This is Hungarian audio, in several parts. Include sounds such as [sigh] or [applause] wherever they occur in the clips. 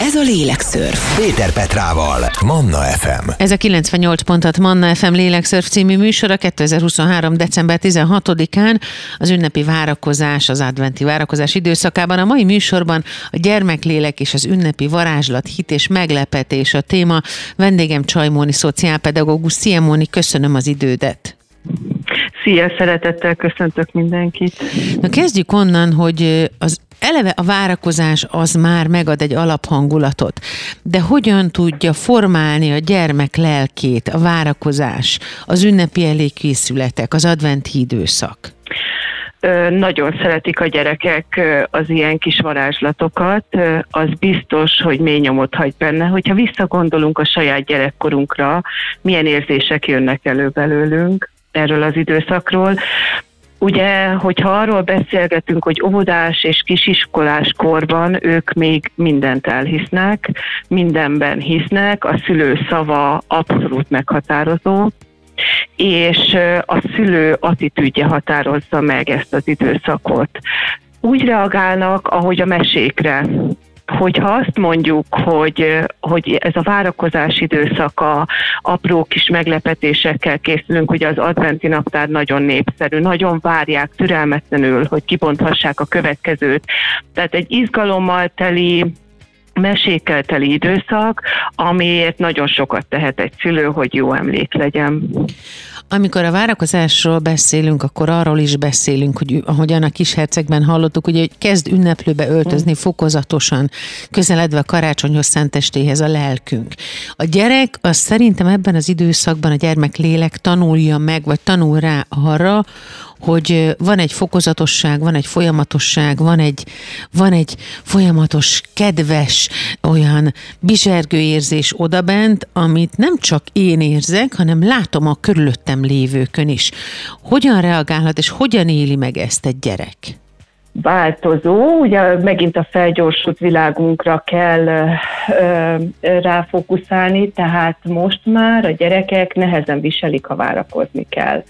Ez a Lélekszörf. Péter Petrával, Manna FM. Ez a 98 pontat Manna FM Lélekszörf című műsora 2023. december 16-án az ünnepi várakozás, az adventi várakozás időszakában. A mai műsorban a gyermeklélek és az ünnepi varázslat, hit és meglepetés a téma. Vendégem Csajmóni, szociálpedagógus. Szia Móni, köszönöm az idődet. Szia, szeretettel köszöntök mindenkit. Na kezdjük onnan, hogy az eleve a várakozás az már megad egy alaphangulatot, de hogyan tudja formálni a gyermek lelkét, a várakozás, az ünnepi elékészületek, az adventi időszak? nagyon szeretik a gyerekek az ilyen kis varázslatokat, az biztos, hogy mély nyomot hagy benne. Hogyha visszagondolunk a saját gyerekkorunkra, milyen érzések jönnek elő belőlünk erről az időszakról, Ugye, hogyha arról beszélgetünk, hogy óvodás és kisiskolás korban ők még mindent elhisznek, mindenben hisznek, a szülő szava abszolút meghatározó, és a szülő attitűdje határozza meg ezt az időszakot. Úgy reagálnak, ahogy a mesékre hogyha azt mondjuk, hogy, hogy ez a várakozás időszaka, apró kis meglepetésekkel készülünk, ugye az adventi naptár nagyon népszerű, nagyon várják türelmetlenül, hogy kibonthassák a következőt. Tehát egy izgalommal teli, mesékkel teli időszak, amiért nagyon sokat tehet egy szülő, hogy jó emlék legyen. Amikor a várakozásról beszélünk, akkor arról is beszélünk, hogy ahogyan a kis hercegben hallottuk, ugye, hogy kezd ünneplőbe öltözni fokozatosan, közeledve a karácsonyhoz szentestéhez a lelkünk. A gyerek az szerintem ebben az időszakban a gyermek lélek tanulja meg, vagy tanul rá arra, hogy van egy fokozatosság, van egy folyamatosság, van egy, van egy folyamatos, kedves, olyan bizsergő érzés odabent, amit nem csak én érzek, hanem látom a körülöttem lévőkön is. Hogyan reagálhat, és hogyan éli meg ezt egy gyerek? Változó, ugye megint a felgyorsult világunkra kell ö, ö, ráfókuszálni, tehát most már a gyerekek nehezen viselik, ha várakozni kell.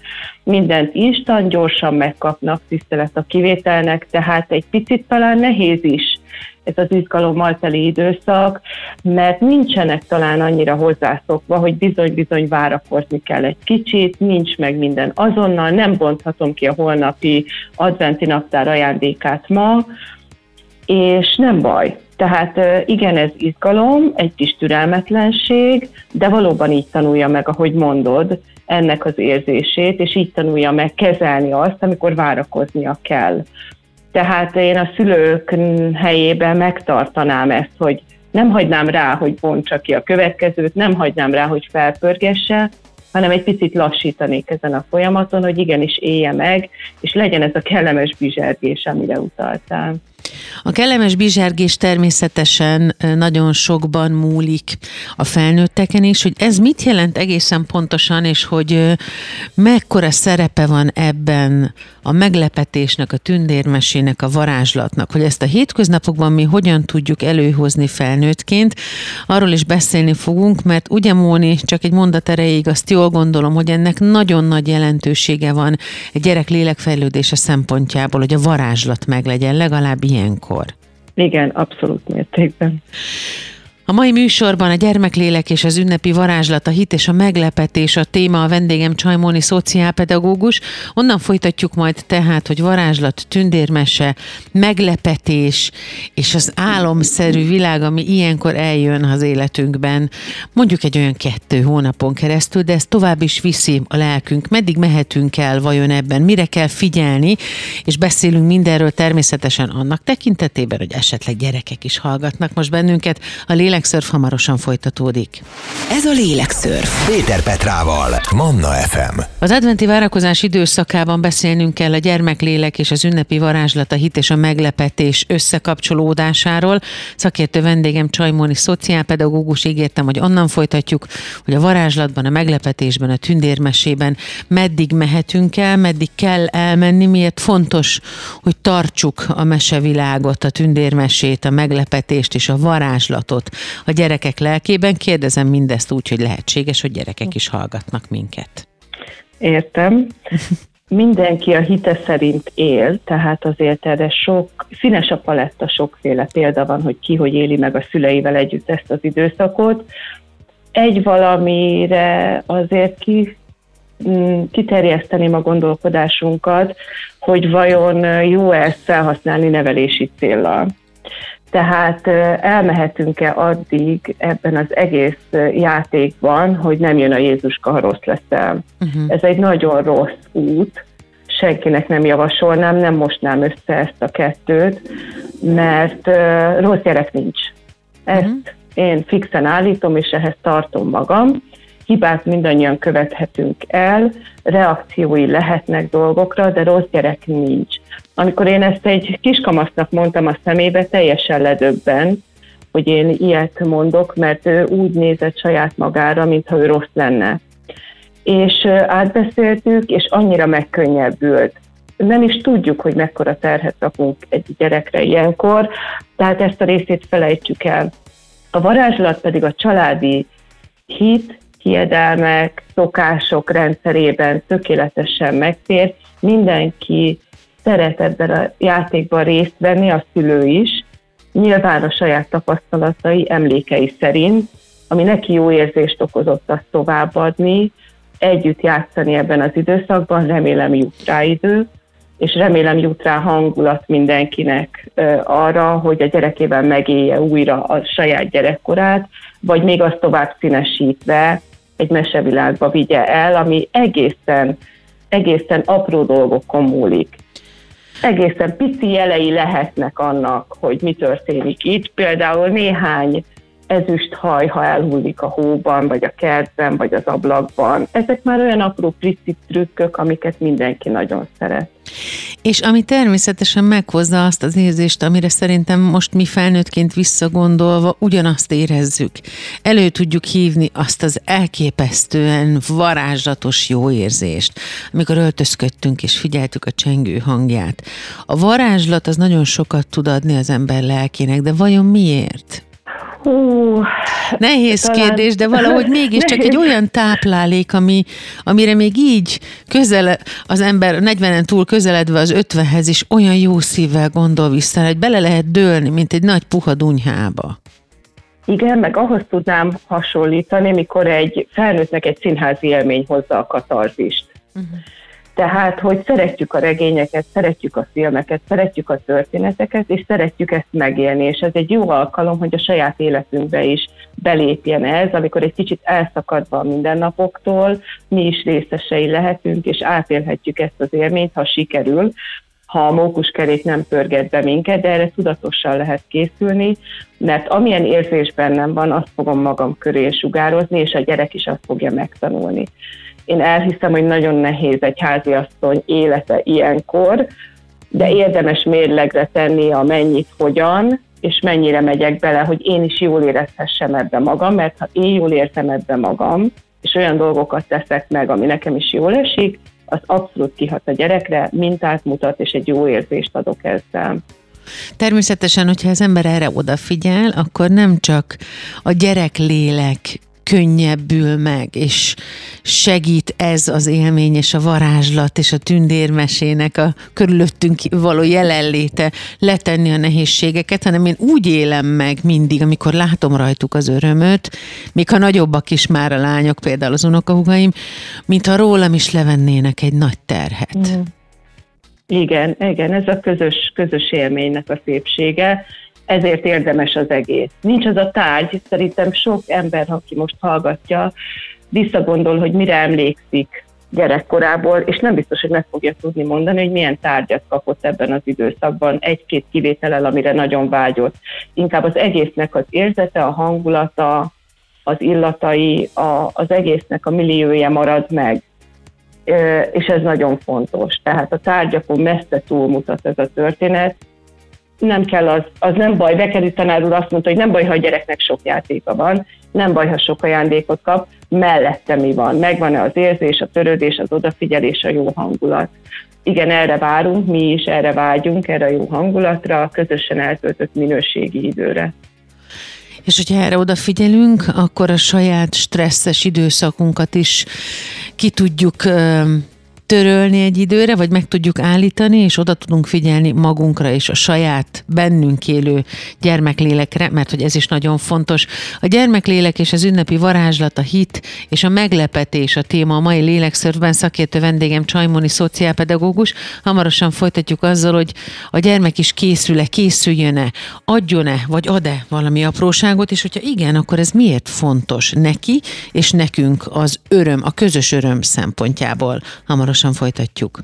Mindent instant, gyorsan megkapnak, tisztelet a kivételnek, tehát egy picit talán nehéz is ez az izgalommal teli időszak, mert nincsenek talán annyira hozzászokva, hogy bizony-bizony várakozni kell egy kicsit, nincs meg minden azonnal, nem bonthatom ki a holnapi adventi naptár ajándékát ma, és nem baj. Tehát igen, ez izgalom, egy kis türelmetlenség, de valóban így tanulja meg, ahogy mondod, ennek az érzését, és így tanulja meg kezelni azt, amikor várakoznia kell. Tehát én a szülők helyében megtartanám ezt, hogy nem hagynám rá, hogy bontsa ki a következőt, nem hagynám rá, hogy felpörgesse, hanem egy picit lassítanék ezen a folyamaton, hogy igenis élje meg, és legyen ez a kellemes bizsergés, amire utaltál. A kellemes bizsergés természetesen nagyon sokban múlik a felnőtteken is, hogy ez mit jelent egészen pontosan, és hogy mekkora szerepe van ebben a meglepetésnek, a tündérmesének, a varázslatnak, hogy ezt a hétköznapokban mi hogyan tudjuk előhozni felnőttként. Arról is beszélni fogunk, mert ugye Móni, csak egy mondat erejéig azt jól gondolom, hogy ennek nagyon nagy jelentősége van egy gyerek lélekfejlődése szempontjából, hogy a varázslat meglegyen, legalább ilyenkor. Igen, abszolút mértékben. A mai műsorban a gyermeklélek és az ünnepi varázslat, a hit és a meglepetés a téma, a vendégem Csajmóni szociálpedagógus. Onnan folytatjuk majd tehát, hogy varázslat, tündérmese, meglepetés és az álomszerű világ, ami ilyenkor eljön az életünkben, mondjuk egy olyan kettő hónapon keresztül, de ez tovább is viszi a lelkünk. Meddig mehetünk el vajon ebben, mire kell figyelni, és beszélünk mindenről természetesen annak tekintetében, hogy esetleg gyerekek is hallgatnak most bennünket. A lélek Lélekszörf hamarosan folytatódik. Ez a Lélekszörf. Péter Petrával, Manna FM. Az adventi várakozás időszakában beszélnünk kell a gyermeklélek és az ünnepi varázslat, a hit és a meglepetés összekapcsolódásáról. Szakértő vendégem Csajmóni szociálpedagógus ígértem, hogy onnan folytatjuk, hogy a varázslatban, a meglepetésben, a tündérmesében meddig mehetünk el, meddig kell elmenni, miért fontos, hogy tartsuk a mesevilágot, a tündérmesét, a meglepetést és a varázslatot a gyerekek lelkében. Kérdezem mindezt úgy, hogy lehetséges, hogy gyerekek is hallgatnak minket. Értem. mindenki a hite szerint él, tehát azért erre sok, színes a paletta, sokféle példa van, hogy ki hogy éli meg a szüleivel együtt ezt az időszakot. Egy valamire azért ki, mm, kiterjeszteném a gondolkodásunkat, hogy vajon jó ezt felhasználni nevelési célral. Tehát elmehetünk-e addig ebben az egész játékban, hogy nem jön a Jézuska, rossz leszel. Uh-huh. Ez egy nagyon rossz út, senkinek nem javasolnám, nem mostnám össze ezt a kettőt, mert rossz gyerek nincs. Ezt uh-huh. én fixen állítom, és ehhez tartom magam. Hibát mindannyian követhetünk el, reakciói lehetnek dolgokra, de rossz gyerek nincs. Amikor én ezt egy kiskamasznak mondtam a szemébe, teljesen ledöbben, hogy én ilyet mondok, mert ő úgy nézett saját magára, mintha ő rossz lenne. És átbeszéltük, és annyira megkönnyebbült. Nem is tudjuk, hogy mekkora terhet rakunk egy gyerekre ilyenkor, tehát ezt a részét felejtsük el. A varázslat pedig a családi hit, hiedelmek, szokások rendszerében tökéletesen megtér. Mindenki szeret ebben a játékban részt venni, a szülő is, nyilván a saját tapasztalatai, emlékei szerint, ami neki jó érzést okozott azt továbbadni, együtt játszani ebben az időszakban, remélem jut rá idő, és remélem jut rá hangulat mindenkinek arra, hogy a gyerekével megélje újra a saját gyerekkorát, vagy még azt tovább színesítve egy mesevilágba vigye el, ami egészen, egészen apró dolgokon múlik egészen pici jelei lehetnek annak, hogy mi történik itt. Például néhány ezüst haj, ha elhullik a hóban, vagy a kertben, vagy az ablakban. Ezek már olyan apró pici trükkök, amiket mindenki nagyon szeret. És ami természetesen meghozza azt az érzést, amire szerintem most mi felnőttként visszagondolva ugyanazt érezzük. Elő tudjuk hívni azt az elképesztően varázslatos jó érzést, amikor öltözködtünk és figyeltük a csengő hangját. A varázslat az nagyon sokat tud adni az ember lelkének, de vajon miért? Hú, Nehéz talán... kérdés, de valahogy [laughs] mégiscsak egy olyan táplálék, ami, amire még így közel, az ember 40-en túl közeledve az 50-hez is olyan jó szívvel gondol vissza, hogy bele lehet dőlni, mint egy nagy puha dunyhába. Igen, meg ahhoz tudnám hasonlítani, mikor egy felnőttnek egy színházi élmény hozza a katarzist. Uh-huh. Tehát, hogy szeretjük a regényeket, szeretjük a filmeket, szeretjük a történeteket, és szeretjük ezt megélni, és ez egy jó alkalom, hogy a saját életünkbe is belépjen ez, amikor egy kicsit elszakadva a mindennapoktól, mi is részesei lehetünk, és átélhetjük ezt az élményt, ha sikerül, ha a mókuskerék nem pörget be minket, de erre tudatosan lehet készülni, mert amilyen érzés bennem van, azt fogom magam köré sugározni, és a gyerek is azt fogja megtanulni. Én elhiszem, hogy nagyon nehéz egy háziasszony élete ilyenkor, de érdemes mérlegre tenni a mennyit, hogyan, és mennyire megyek bele, hogy én is jól érezhessem ebbe magam, mert ha én jól értem ebbe magam, és olyan dolgokat teszek meg, ami nekem is jól esik, az abszolút kihat a gyerekre, mintát mutat, és egy jó érzést adok ezzel. Természetesen, hogyha az ember erre odafigyel, akkor nem csak a gyerek lélek könnyebbül meg, és segít ez az élmény, és a varázslat, és a tündérmesének a körülöttünk való jelenléte letenni a nehézségeket, hanem én úgy élem meg mindig, amikor látom rajtuk az örömöt, még ha nagyobbak is már a lányok, például az unokahugaim, mintha rólam is levennének egy nagy terhet. Mm. Igen, igen, ez a közös, közös élménynek a szépsége ezért érdemes az egész. Nincs az a tárgy, szerintem sok ember, aki most hallgatja, visszagondol, hogy mire emlékszik gyerekkorából, és nem biztos, hogy meg fogja tudni mondani, hogy milyen tárgyat kapott ebben az időszakban, egy-két kivételel, amire nagyon vágyott. Inkább az egésznek az érzete, a hangulata, az illatai, a, az egésznek a milliója marad meg. És ez nagyon fontos. Tehát a tárgyakon messze túlmutat ez a történet, nem kell az, az nem baj, Bekeri tanár úr azt mondta, hogy nem baj, ha a gyereknek sok játéka van, nem baj, ha sok ajándékot kap, mellette mi van, megvan-e az érzés, a törődés, az odafigyelés, a jó hangulat. Igen, erre várunk, mi is erre vágyunk, erre a jó hangulatra, a közösen eltöltött minőségi időre. És hogyha erre odafigyelünk, akkor a saját stresszes időszakunkat is ki tudjuk törölni egy időre, vagy meg tudjuk állítani, és oda tudunk figyelni magunkra és a saját bennünk élő gyermeklélekre, mert hogy ez is nagyon fontos. A gyermeklélek és az ünnepi varázslat, a hit és a meglepetés a téma a mai lélekszörfben. Szakértő vendégem Csajmoni szociálpedagógus. Hamarosan folytatjuk azzal, hogy a gyermek is készül-e, készüljön-e, adjon-e, vagy ad-e valami apróságot, és hogyha igen, akkor ez miért fontos neki és nekünk az öröm, a közös öröm szempontjából. Hamarosan folytatjuk.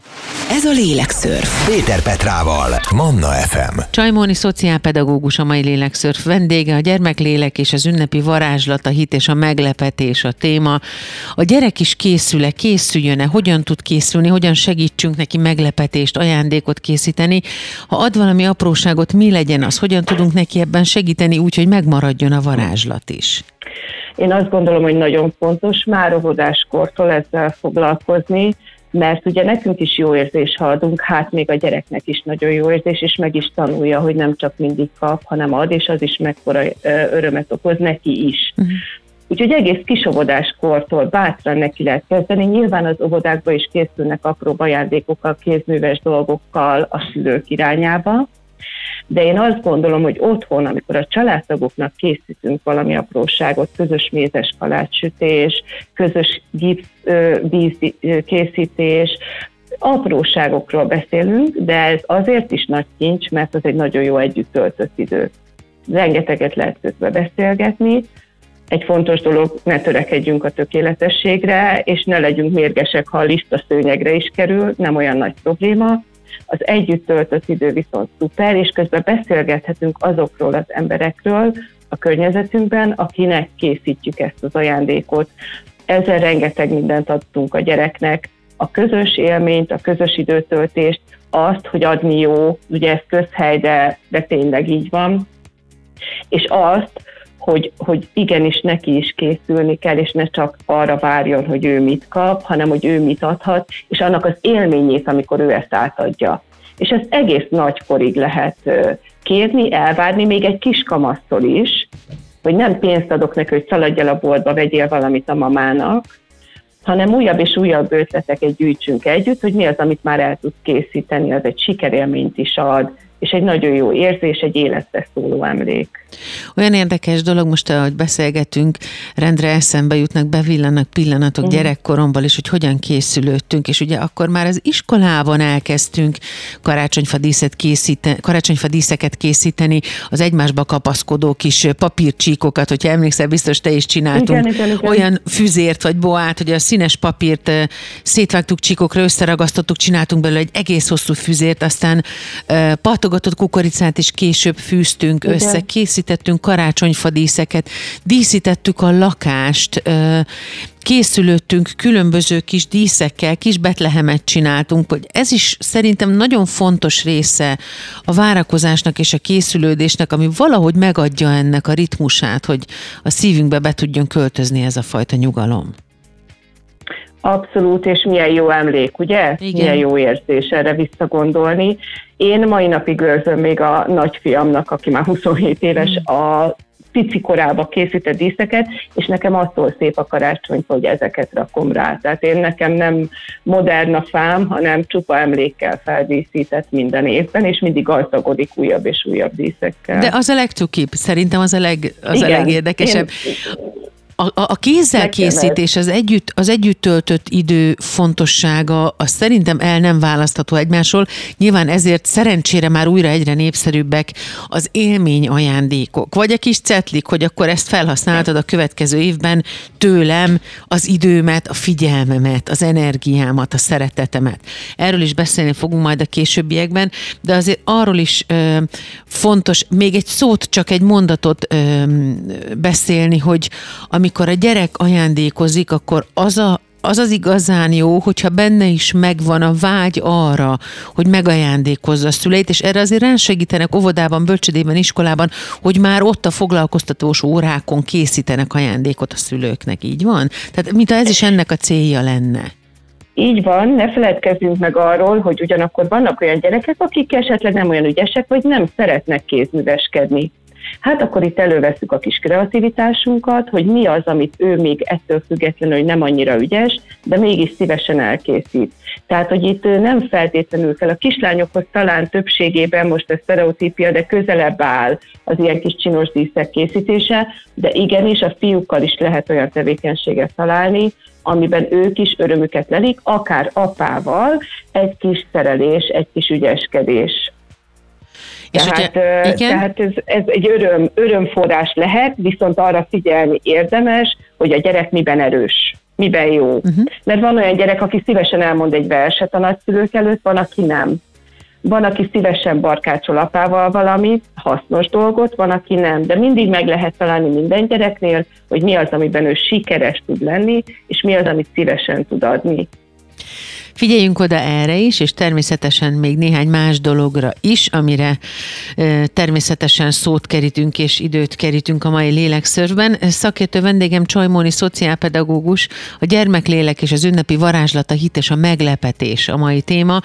Ez a lélekszörf. Péter Petrával, Manna FM. Csajmóni szociálpedagógus a mai lélekszörf vendége, a gyermeklélek és az ünnepi varázslat, a hit és a meglepetés a téma. A gyerek is készül-e, készüljön-e, hogyan tud készülni, hogyan segítsünk neki meglepetést, ajándékot készíteni. Ha ad valami apróságot, mi legyen az, hogyan tudunk neki ebben segíteni úgy, hogy megmaradjon a varázslat is. Én azt gondolom, hogy nagyon fontos már óvodáskortól ezzel foglalkozni, mert ugye nekünk is jó érzés, ha adunk, hát még a gyereknek is nagyon jó érzés, és meg is tanulja, hogy nem csak mindig kap, hanem ad, és az is mekkora örömet okoz neki is. Uh-huh. Úgyhogy egész kis óvodáskortól bátran neki lehet kezdeni. Nyilván az óvodákban is készülnek apró ajándékokkal, kézműves dolgokkal a szülők irányába, de én azt gondolom, hogy otthon, amikor a családtagoknak készítünk valami apróságot, közös mézes kalácssütés, közös víz készítés, apróságokról beszélünk, de ez azért is nagy kincs, mert az egy nagyon jó együtt töltött idő. Rengeteget lehet közben beszélgetni, egy fontos dolog, ne törekedjünk a tökéletességre, és ne legyünk mérgesek, ha a lista szőnyegre is kerül, nem olyan nagy probléma, az együtt töltött idő viszont szuper, és közben beszélgethetünk azokról az emberekről a környezetünkben, akinek készítjük ezt az ajándékot. Ezzel rengeteg mindent adtunk a gyereknek, a közös élményt, a közös időtöltést, azt, hogy adni jó, ugye ez közhely, de, de tényleg így van, és azt, hogy, hogy igenis neki is készülni kell, és ne csak arra várjon, hogy ő mit kap, hanem hogy ő mit adhat, és annak az élményét, amikor ő ezt átadja. És ezt egész nagykorig lehet kérni, elvárni, még egy kis kamasztól is, hogy nem pénzt adok neki, hogy szaladj el a boltba, vegyél valamit a mamának, hanem újabb és újabb ötleteket gyűjtsünk együtt, hogy mi az, amit már el tud készíteni, az egy sikerélményt is ad, és egy nagyon jó érzés, egy életre szóló emlék. Olyan érdekes dolog most, ahogy beszélgetünk, rendre eszembe jutnak, bevillanak pillanatok uh-huh. gyerekkoromból, és hogy hogyan készülődtünk, és ugye akkor már az iskolában elkezdtünk karácsonyfa, díszet készíteni, karácsonyfa díszeket készíteni, az egymásba kapaszkodó kis papírcsíkokat, hogyha emlékszel, biztos te is csináltunk igen, igen, igen. olyan füzért vagy boát, hogy a színes papírt szétvágtuk csíkokra, összeragasztottuk, csináltunk belőle egy egész hosszú füzért, aztán patogatott kukoricát is később fűztünk igen. össze, készít készítettünk karácsonyfadíszeket, díszítettük a lakást, készülöttünk különböző kis díszekkel, kis betlehemet csináltunk, hogy ez is szerintem nagyon fontos része a várakozásnak és a készülődésnek, ami valahogy megadja ennek a ritmusát, hogy a szívünkbe be tudjon költözni ez a fajta nyugalom. Abszolút, és milyen jó emlék, ugye? Igen. Milyen jó érzés erre visszagondolni. Én mai napig őrzöm még a nagyfiamnak, aki már 27 éves, mm. a pici korába készített díszeket, és nekem attól szép a karácsony, hogy ezeket rakom rá. Tehát én nekem nem modern a fám, hanem csupa emlékkel feldíszített minden évben, és mindig gazdagodik újabb és újabb díszekkel. De az a legcukibb, szerintem az a, leg, az Igen, a legérdekesebb. Én, a, a, a kézzel készítés, az együtt, az együtt töltött idő fontossága, az szerintem el nem választható egymásról. Nyilván ezért szerencsére már újra egyre népszerűbbek az élmény ajándékok. Vagy a kis cetlik, hogy akkor ezt felhasználtad a következő évben tőlem az időmet, a figyelmemet, az energiámat, a szeretetemet. Erről is beszélni fogunk majd a későbbiekben, de azért arról is ö, fontos, még egy szót, csak egy mondatot ö, beszélni, hogy ami amikor a gyerek ajándékozik, akkor az a, az az igazán jó, hogyha benne is megvan a vágy arra, hogy megajándékozza a szüleit, és erre azért segítenek óvodában, bölcsödében, iskolában, hogy már ott a foglalkoztatós órákon készítenek ajándékot a szülőknek, így van? Tehát mint ez is ennek a célja lenne. Így van, ne feledkezzünk meg arról, hogy ugyanakkor vannak olyan gyerekek, akik esetleg nem olyan ügyesek, vagy nem szeretnek kézműveskedni Hát akkor itt előveszük a kis kreativitásunkat, hogy mi az, amit ő még ettől függetlenül, hogy nem annyira ügyes, de mégis szívesen elkészít. Tehát, hogy itt nem feltétlenül kell. A kislányokhoz talán többségében most ez sztereotípia, de közelebb áll az ilyen kis csinos díszek készítése, de igenis a fiúkkal is lehet olyan tevékenységet találni, amiben ők is örömüket lelik, akár apával, egy kis szerelés, egy kis ügyeskedés. És tehát, ugye, igen? tehát ez, ez egy öröm, örömforrás lehet, viszont arra figyelni érdemes, hogy a gyerek miben erős, miben jó. Uh-huh. Mert van olyan gyerek, aki szívesen elmond egy verset a nagyszülők előtt, van, aki nem. Van, aki szívesen barkácsol apával valami hasznos dolgot, van, aki nem. De mindig meg lehet találni minden gyereknél, hogy mi az, amiben ő sikeres tud lenni, és mi az, amit szívesen tud adni. Figyeljünk oda erre is, és természetesen még néhány más dologra is, amire természetesen szót kerítünk és időt kerítünk a mai lélekszörfben. Szakértő vendégem Csajmóni szociálpedagógus, a gyermeklélek és az ünnepi varázslat, a hit és a meglepetés a mai téma.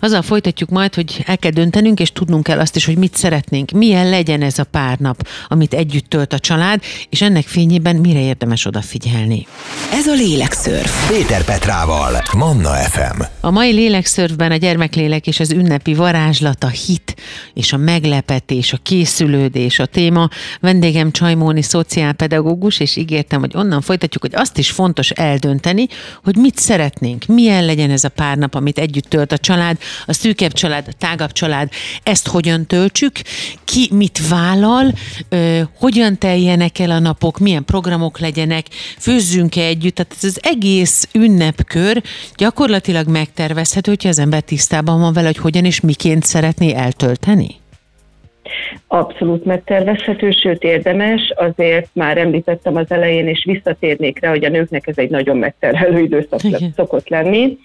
Azzal folytatjuk majd, hogy el kell döntenünk, és tudnunk kell azt is, hogy mit szeretnénk, milyen legyen ez a pár nap, amit együtt tölt a család, és ennek fényében mire érdemes odafigyelni. Ez a lélekszörf. Péter Petrával, Manna FM. FM. A mai lélekszörfben a gyermeklélek és az ünnepi varázslat, a hit és a meglepetés, a készülődés a téma. Vendégem Csajmóni szociálpedagógus, és ígértem, hogy onnan folytatjuk, hogy azt is fontos eldönteni, hogy mit szeretnénk, milyen legyen ez a pár nap, amit együtt tölt a család, a szűkebb család, a tágabb család, ezt hogyan töltsük, ki mit vállal, ö, hogyan teljenek el a napok, milyen programok legyenek, főzzünk-e együtt, tehát ez az egész ünnepkör gyakorlatilag gyakorlatilag megtervezhető, hogyha az ember tisztában van vele, hogy hogyan és miként szeretné eltölteni? Abszolút megtervezhető, sőt érdemes, azért már említettem az elején, és visszatérnék rá, hogy a nőknek ez egy nagyon megterhelő időszak Igen. szokott lenni,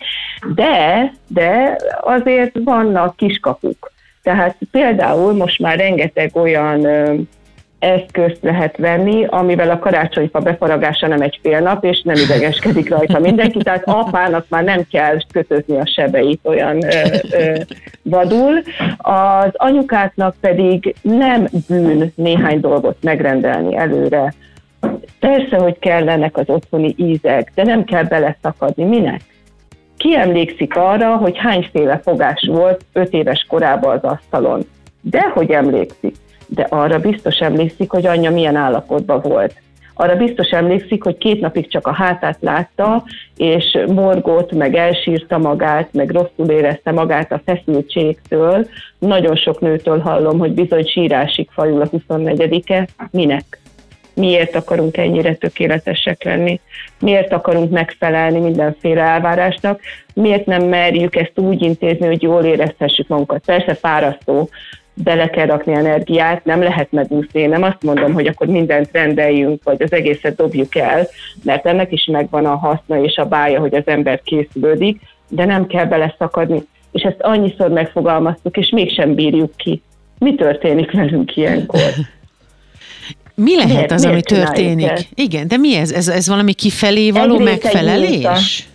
de, de azért vannak kiskapuk. Tehát például most már rengeteg olyan eszközt lehet venni, amivel a karácsonyfa befaragása nem egy fél nap, és nem idegeskedik rajta mindenki, tehát apának már nem kell kötözni a sebeit olyan ö, ö, vadul. Az anyukáknak pedig nem bűn néhány dolgot megrendelni előre. Persze, hogy kellenek az otthoni ízek, de nem kell beleszakadni. Minek? Ki emlékszik arra, hogy hányféle fogás volt öt éves korában az asztalon? De hogy emlékszik? De arra biztos emlékszik, hogy anyja milyen állapotban volt. Arra biztos emlékszik, hogy két napig csak a hátát látta, és morgott, meg elsírta magát, meg rosszul érezte magát a feszültségtől. Nagyon sok nőtől hallom, hogy bizony sírásig fajul a 24-e. Minek? Miért akarunk ennyire tökéletesek lenni? Miért akarunk megfelelni mindenféle elvárásnak? Miért nem merjük ezt úgy intézni, hogy jól érezhessük magunkat? Persze fárasztó, bele kell rakni energiát, nem lehet megúszni. Én nem azt mondom, hogy akkor mindent rendeljünk, vagy az egészet dobjuk el, mert ennek is megvan a haszna és a bája, hogy az ember készülődik, de nem kell beleszakadni. És ezt annyiszor megfogalmaztuk, és mégsem bírjuk ki. Mi történik velünk ilyenkor? [laughs] Mi lehet miért, az, miért ami történik? Ezt? Igen, de mi ez? Ez, ez valami kifelé való Egyrészt megfelelés?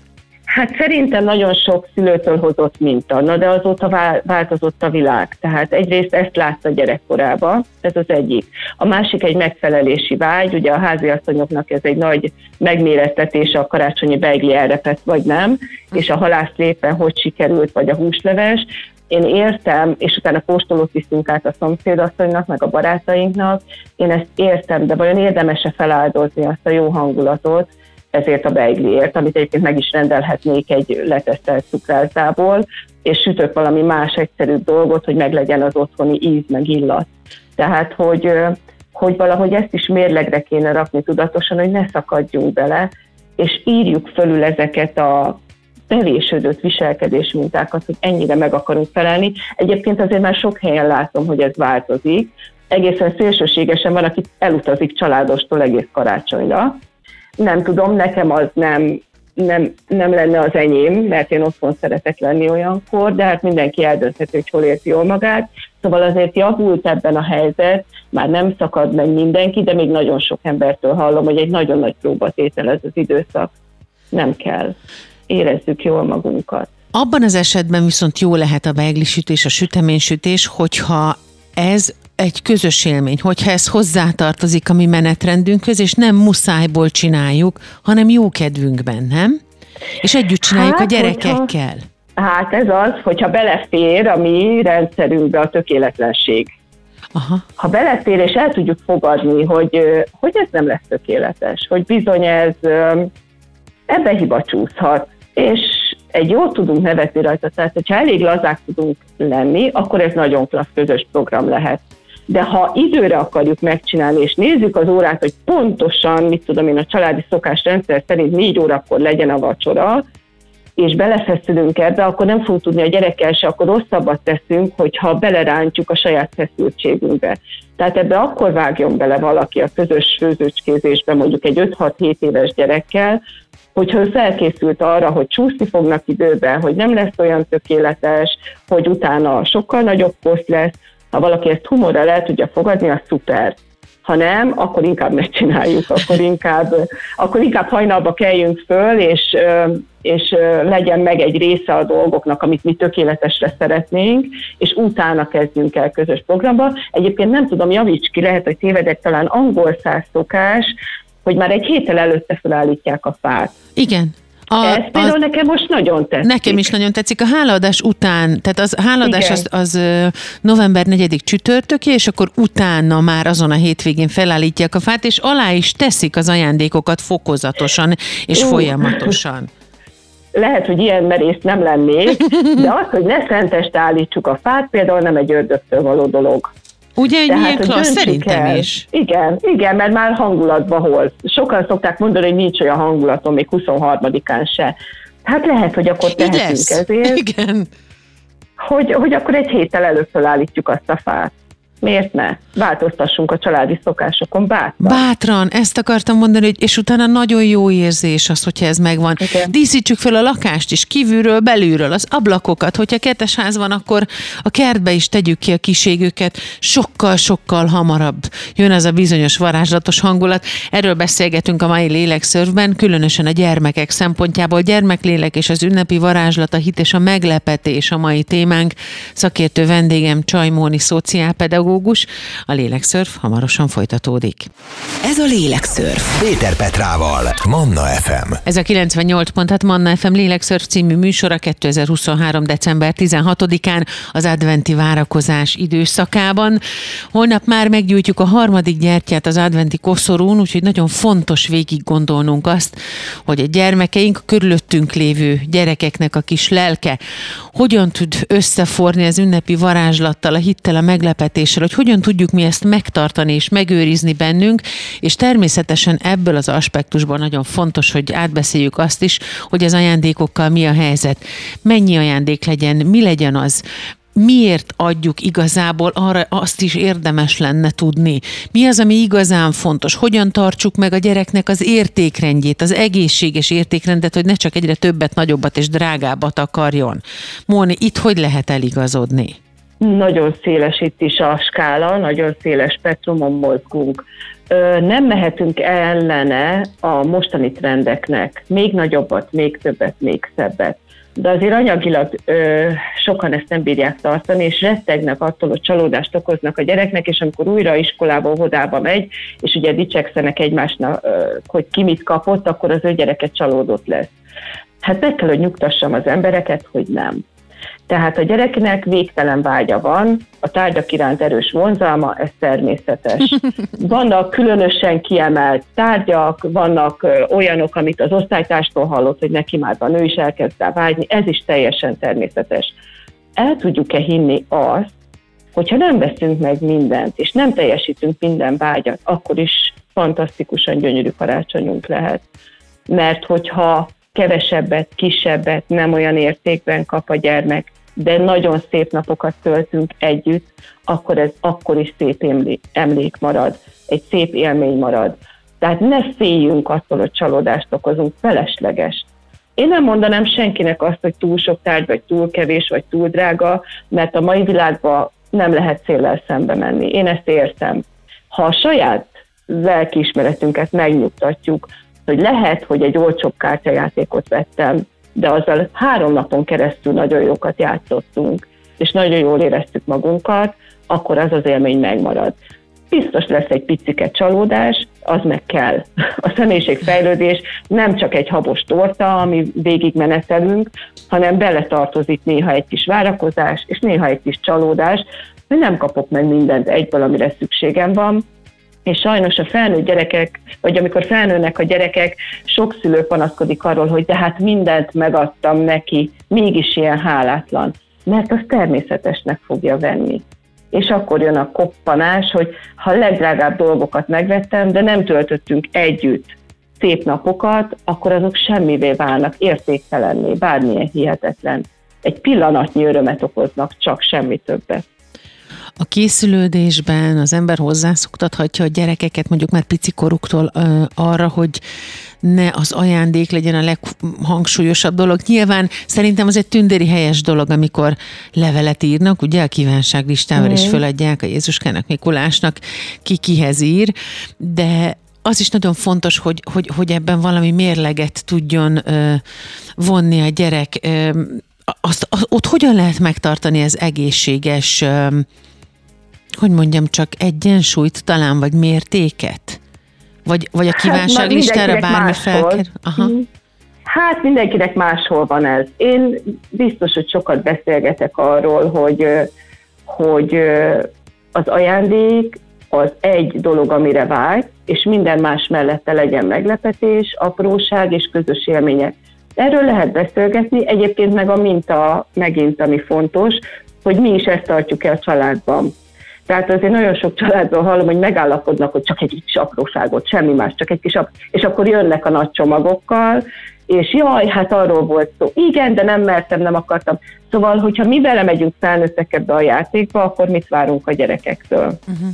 Hát szerintem nagyon sok szülőtől hozott minta, na de azóta változott a világ. Tehát egyrészt ezt látta gyerekkorában, ez az egyik. A másik egy megfelelési vágy, ugye a háziasszonyoknak ez egy nagy megmérettetés a karácsonyi beigli elrepet, vagy nem, és a halász lépen hogy sikerült, vagy a húsleves. Én értem, és utána postolót viszünk át a szomszédasszonynak, meg a barátainknak, én ezt értem, de vajon érdemese feláldozni azt a jó hangulatot, ezért a beigliért, amit egyébként meg is rendelhetnék egy letesztelt cukráltából, és sütök valami más egyszerű dolgot, hogy meglegyen az otthoni íz meg illat. Tehát, hogy, hogy valahogy ezt is mérlegre kéne rakni tudatosan, hogy ne szakadjunk bele, és írjuk fölül ezeket a bevésődött viselkedés mintákat, hogy ennyire meg akarunk felelni. Egyébként azért már sok helyen látom, hogy ez változik. Egészen szélsőségesen van, aki elutazik családostól egész karácsonyra, nem tudom, nekem az nem, nem, nem lenne az enyém, mert én otthon szeretek lenni olyankor, de hát mindenki eldönthető, hogy hol érti jól magát. Szóval azért javult ebben a helyzet, már nem szakad meg mindenki, de még nagyon sok embertől hallom, hogy egy nagyon nagy próbatétel ez az időszak. Nem kell. Érezzük jól magunkat. Abban az esetben viszont jó lehet a beiglisütés, a süteménysütés, hogyha ez egy közös élmény, hogyha ez hozzátartozik a mi menetrendünkhöz, és nem muszájból csináljuk, hanem jó kedvünkben, nem? És együtt csináljuk hát, a gyerekekkel. Hogyha, hát ez az, hogyha belefér a mi rendszerünkbe a tökéletlenség. Aha. Ha belefér és el tudjuk fogadni, hogy, hogy ez nem lesz tökéletes, hogy bizony ez ebbe hiba csúszhat, és egy jót tudunk nevetni rajta, tehát hogyha elég lazák tudunk lenni, akkor ez nagyon klassz közös program lehet. De ha időre akarjuk megcsinálni, és nézzük az órát, hogy pontosan, mit tudom én, a családi szokásrendszer szerint négy órakor legyen a vacsora, és belefeszülünk ebbe, akkor nem fogunk tudni a gyerekkel se, akkor rosszabbat teszünk, hogyha belerántjuk a saját feszültségünkbe. Tehát ebbe akkor vágjon bele valaki a közös főzőcskézésbe, mondjuk egy 5-6-7 éves gyerekkel, hogyha ő felkészült arra, hogy csúszni fognak időben, hogy nem lesz olyan tökéletes, hogy utána sokkal nagyobb poszt lesz, ha valaki ezt humorral el tudja fogadni, az szuper. Ha nem, akkor inkább ne csináljuk, akkor inkább, akkor inkább hajnalba keljünk föl, és, és legyen meg egy része a dolgoknak, amit mi tökéletesre szeretnénk, és utána kezdjünk el közös programba. Egyébként nem tudom, javíts ki, lehet, hogy tévedek, talán angol szokás, hogy már egy héttel előtte felállítják a fát. Igen, a, Ez például a, nekem most nagyon tetszik. Nekem is nagyon tetszik. A hálaadás után, tehát az hálaadás az, az november 4 csütörtöké, és akkor utána már azon a hétvégén felállítják a fát, és alá is teszik az ajándékokat fokozatosan és uh. folyamatosan lehet, hogy ilyen merész nem lennék, de az, hogy ne szenteste állítsuk a fát, például nem egy ördögtől való dolog. Ugye egy Tehát, ilyen klassz, szerintem el. is. Igen, igen, mert már hangulatba hoz. Sokan szokták mondani, hogy nincs olyan hangulatom, még 23-án se. Hát lehet, hogy akkor tehetünk ezért. Igen. Hogy, hogy akkor egy héttel előtt felállítjuk azt a fát. Miért ne? Változtassunk a családi szokásokon bátran. Bátran, ezt akartam mondani, hogy és utána nagyon jó érzés az, hogyha ez megvan. Igen. Díszítsük fel a lakást is, kívülről, belülről, az ablakokat. Hogyha kettes ház van, akkor a kertbe is tegyük ki a kiségüket. Sokkal-sokkal hamarabb jön az a bizonyos varázslatos hangulat. Erről beszélgetünk a mai lélekszörvben, különösen a gyermekek szempontjából. Gyermeklélek és az ünnepi varázslat, a hit és a meglepetés a mai témánk. Szakértő vendégem Csajmóni szociálpedagógus, pedagógus. A lélekszörf hamarosan folytatódik. Ez a lélekszörf. Péter Petrával, Manna FM. Ez a 98 pont, hát Manna FM lélekszörf című műsora 2023. december 16-án az adventi várakozás időszakában. Holnap már meggyújtjuk a harmadik gyertyát az adventi koszorún, úgyhogy nagyon fontos végig gondolnunk azt, hogy a gyermekeink, a körülöttünk lévő gyerekeknek a kis lelke hogyan tud összeforni az ünnepi varázslattal, a hittel, a meglepetéssel, hogy hogyan tudjuk mi ezt megtartani és megőrizni bennünk, és természetesen ebből az aspektusban nagyon fontos, hogy átbeszéljük azt is, hogy az ajándékokkal mi a helyzet, mennyi ajándék legyen, mi legyen az, miért adjuk igazából, arra azt is érdemes lenne tudni. Mi az, ami igazán fontos? Hogyan tartsuk meg a gyereknek az értékrendjét, az egészséges értékrendet, hogy ne csak egyre többet, nagyobbat és drágábbat akarjon? Móni, itt hogy lehet eligazodni? Nagyon széles itt is a skála, nagyon széles spektrumon mozgunk. Nem mehetünk ellene a mostani trendeknek. Még nagyobbat, még többet, még szebbet. De azért anyagilag ö, sokan ezt nem bírják tartani, és rettegnek attól, hogy csalódást okoznak a gyereknek, és amikor újra iskolába, óvodába megy, és ugye dicsekszenek egymásnak, ö, hogy ki mit kapott, akkor az ő gyereket csalódott lesz. Hát meg kell, hogy nyugtassam az embereket, hogy nem. Tehát a gyereknek végtelen vágya van, a tárgyak iránt erős vonzalma, ez természetes. [laughs] Vannak különösen kiemelt tárgyak, vannak olyanok, amit az osztálytástól hallott, hogy neki már van, ő is elkezd rá vágyni, ez is teljesen természetes. El tudjuk-e hinni azt, hogyha nem veszünk meg mindent, és nem teljesítünk minden vágyat, akkor is fantasztikusan gyönyörű karácsonyunk lehet. Mert hogyha kevesebbet, kisebbet, nem olyan értékben kap a gyermek, de nagyon szép napokat töltünk együtt, akkor ez akkor is szép emlék marad, egy szép élmény marad. Tehát ne féljünk attól, hogy csalódást okozunk, felesleges. Én nem mondanám senkinek azt, hogy túl sok tárgy, vagy túl kevés, vagy túl drága, mert a mai világban nem lehet széllel szembe menni. Én ezt értem. Ha a saját lelkiismeretünket megnyugtatjuk, hogy lehet, hogy egy olcsóbb kártyajátékot vettem, de azzal három napon keresztül nagyon jókat játszottunk. és nagyon jól éreztük magunkat, akkor az az élmény megmarad. Biztos lesz egy picike csalódás, az meg kell. [laughs] A személyiségfejlődés nem csak egy habos torta, ami végig menetelünk, hanem beletartozik néha egy kis várakozás, és néha egy kis csalódás, hogy nem kapok meg mindent egyből, amire szükségem van, és sajnos a felnőtt gyerekek, vagy amikor felnőnek a gyerekek, sok szülő panaszkodik arról, hogy de hát mindent megadtam neki, mégis ilyen hálátlan, mert az természetesnek fogja venni. És akkor jön a koppanás, hogy ha a legdrágább dolgokat megvettem, de nem töltöttünk együtt szép napokat, akkor azok semmivé válnak, értéktelenné, bármilyen hihetetlen. Egy pillanatnyi örömet okoznak, csak semmi többet. A készülődésben az ember hozzászoktathatja a gyerekeket mondjuk már picikoruktól arra, hogy ne az ajándék legyen a leghangsúlyosabb dolog. Nyilván szerintem az egy tündéri helyes dolog, amikor levelet írnak, ugye a kívánságlistával mm. is föladják a Jézuskának, Mikulásnak, ki kihez ír, de az is nagyon fontos, hogy, hogy, hogy ebben valami mérleget tudjon ö, vonni a gyerek. Ö, azt, az, ott hogyan lehet megtartani az egészséges ö, hogy mondjam, csak egyensúlyt talán, vagy mértéket? Vagy, vagy a hát, kívánság listára bármi felker? Aha. Mhm. Hát mindenkinek máshol van ez. Én biztos, hogy sokat beszélgetek arról, hogy, hogy az ajándék az egy dolog, amire vágy, és minden más mellette legyen meglepetés, apróság és közös élmények. Erről lehet beszélgetni, egyébként meg a minta megint, ami fontos, hogy mi is ezt tartjuk el a családban. Tehát azért nagyon sok családból hallom, hogy megállapodnak, hogy csak egy kis apróságot, semmi más, csak egy kis apró, és akkor jönnek a nagy csomagokkal, és jaj, hát arról volt szó. Igen, de nem mertem, nem akartam. Szóval, hogyha mi vele megyünk felnőttek ebbe a játékba, akkor mit várunk a gyerekektől? Uh-huh.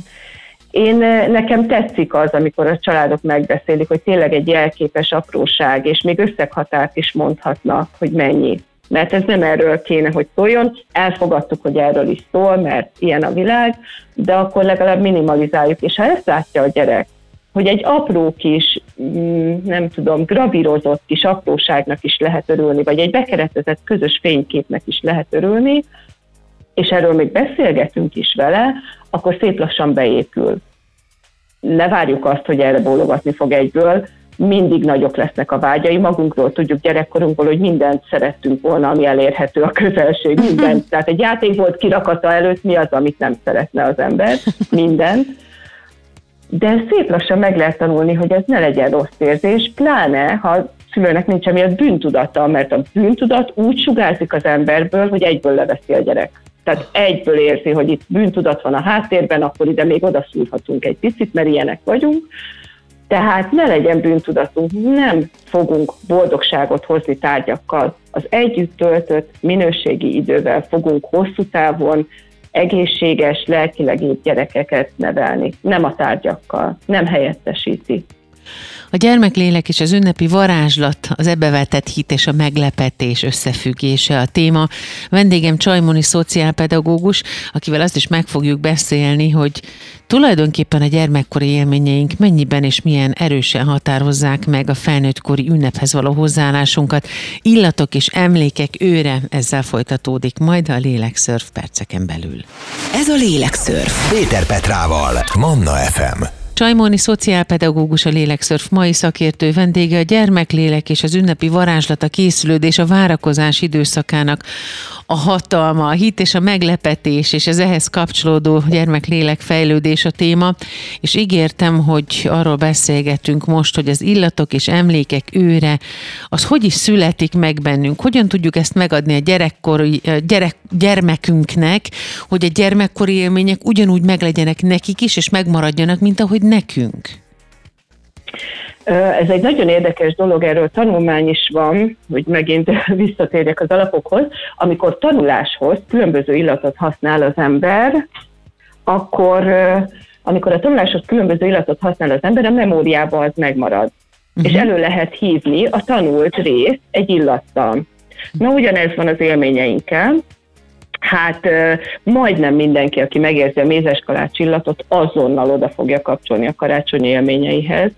Én nekem tetszik az, amikor a családok megbeszélik, hogy tényleg egy jelképes apróság, és még összeghatárt is mondhatnak, hogy mennyi mert ez nem erről kéne, hogy szóljon. Elfogadtuk, hogy erről is szól, mert ilyen a világ, de akkor legalább minimalizáljuk. És ha ezt látja a gyerek, hogy egy apró kis, mm, nem tudom, gravírozott kis apróságnak is lehet örülni, vagy egy bekeretezett közös fényképnek is lehet örülni, és erről még beszélgetünk is vele, akkor szép lassan beépül. Ne várjuk azt, hogy erre bólogatni fog egyből, mindig nagyok lesznek a vágyai. Magunkról tudjuk gyerekkorunkból, hogy mindent szerettünk volna, ami elérhető a közelség, [laughs] mindent. Tehát egy játék volt kirakata előtt, mi az, amit nem szeretne az ember, mindent. De szép lassan meg lehet tanulni, hogy ez ne legyen rossz érzés, pláne, ha szülőnek nincs emiatt bűntudata, mert a bűntudat úgy sugárzik az emberből, hogy egyből leveszi a gyerek. Tehát egyből érzi, hogy itt bűntudat van a háttérben, akkor ide még odaszúrhatunk egy picit, mert ilyenek vagyunk tehát ne legyen bűntudatunk, nem fogunk boldogságot hozni tárgyakkal. Az együtt töltött minőségi idővel fogunk hosszú távon egészséges, lelkileg gyerekeket nevelni, nem a tárgyakkal, nem helyettesíti. A gyermeklélek és az ünnepi varázslat, az ebbevetett hit és a meglepetés összefüggése a téma. Vendégem Csajmoni szociálpedagógus, akivel azt is meg fogjuk beszélni, hogy tulajdonképpen a gyermekkori élményeink mennyiben és milyen erősen határozzák meg a felnőttkori ünnephez való hozzáállásunkat. Illatok és emlékek őre ezzel folytatódik majd a lélekszörf perceken belül. Ez a lélekszörf. Péter Petrával, Manna FM. Csajmóni szociálpedagógus a Lélekszörf mai szakértő vendége a gyermeklélek és az ünnepi varázslata készülődés a várakozás időszakának a hatalma, a hit és a meglepetés, és az ehhez kapcsolódó gyermeklélek fejlődés a téma, és ígértem, hogy arról beszélgetünk most, hogy az illatok és emlékek őre, az hogy is születik meg bennünk, hogyan tudjuk ezt megadni a gyerekkori, gyerek, gyermekünknek, hogy a gyermekkori élmények ugyanúgy meglegyenek nekik is, és megmaradjanak, mint ahogy nekünk. Ez egy nagyon érdekes dolog, erről tanulmány is van, hogy megint [laughs] visszatérjek az alapokhoz. Amikor tanuláshoz különböző illatot használ az ember, akkor amikor a tanuláshoz különböző illatot használ az ember, a memóriába az megmarad. Uh-huh. És elő lehet hívni a tanult részt egy illattal. Na ugyanez van az élményeinkkel, hát majdnem mindenki, aki megérzi a mézeskalács illatot, azonnal oda fogja kapcsolni a karácsonyi élményeihez,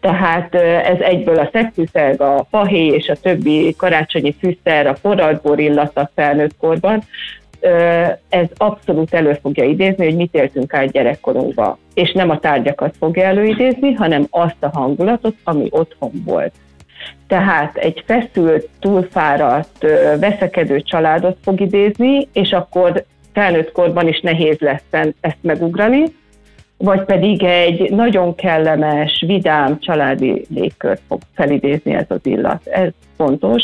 tehát ez egyből a szegfűszer, a fahéj és a többi karácsonyi fűszer, a forradbor illata felnőtt korban, ez abszolút elő fogja idézni, hogy mit éltünk át gyerekkorunkba. És nem a tárgyakat fogja előidézni, hanem azt a hangulatot, ami otthon volt. Tehát egy feszült, túlfáradt, veszekedő családot fog idézni, és akkor felnőtt korban is nehéz lesz ezt megugrani, vagy pedig egy nagyon kellemes, vidám családi légkört fog felidézni ez az illat. Ez fontos,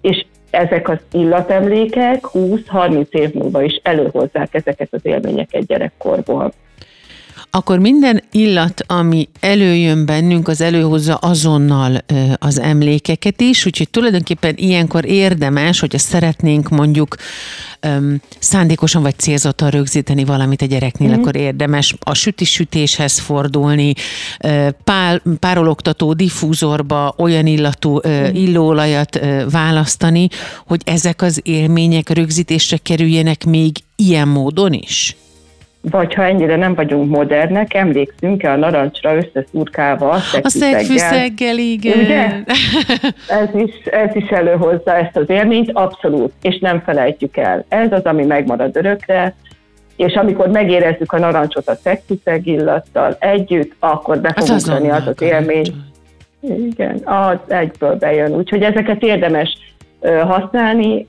és ezek az illatemlékek 20-30 év múlva is előhozzák ezeket az élményeket gyerekkorból akkor minden illat, ami előjön bennünk, az előhozza azonnal az emlékeket is, úgyhogy tulajdonképpen ilyenkor érdemes, hogyha szeretnénk mondjuk um, szándékosan vagy célzottan rögzíteni valamit a gyereknél, mm. akkor érdemes a sütis-sütéshez fordulni, pál, párologtató diffúzorba olyan illatú mm. illóolajat választani, hogy ezek az élmények rögzítésre kerüljenek még ilyen módon is? Vagy ha ennyire nem vagyunk modernek, emlékszünk-e a narancsra összeszurkálva a szegfűszeggel, igen. Ugye? Ez is, ez is előhozza ezt az élményt, abszolút, és nem felejtjük el. Ez az, ami megmarad örökre, és amikor megérezzük a narancsot a szegfűszeg illattal együtt, akkor be fog az, az, az az élmény. Igen, az egyből bejön. Úgyhogy ezeket érdemes használni,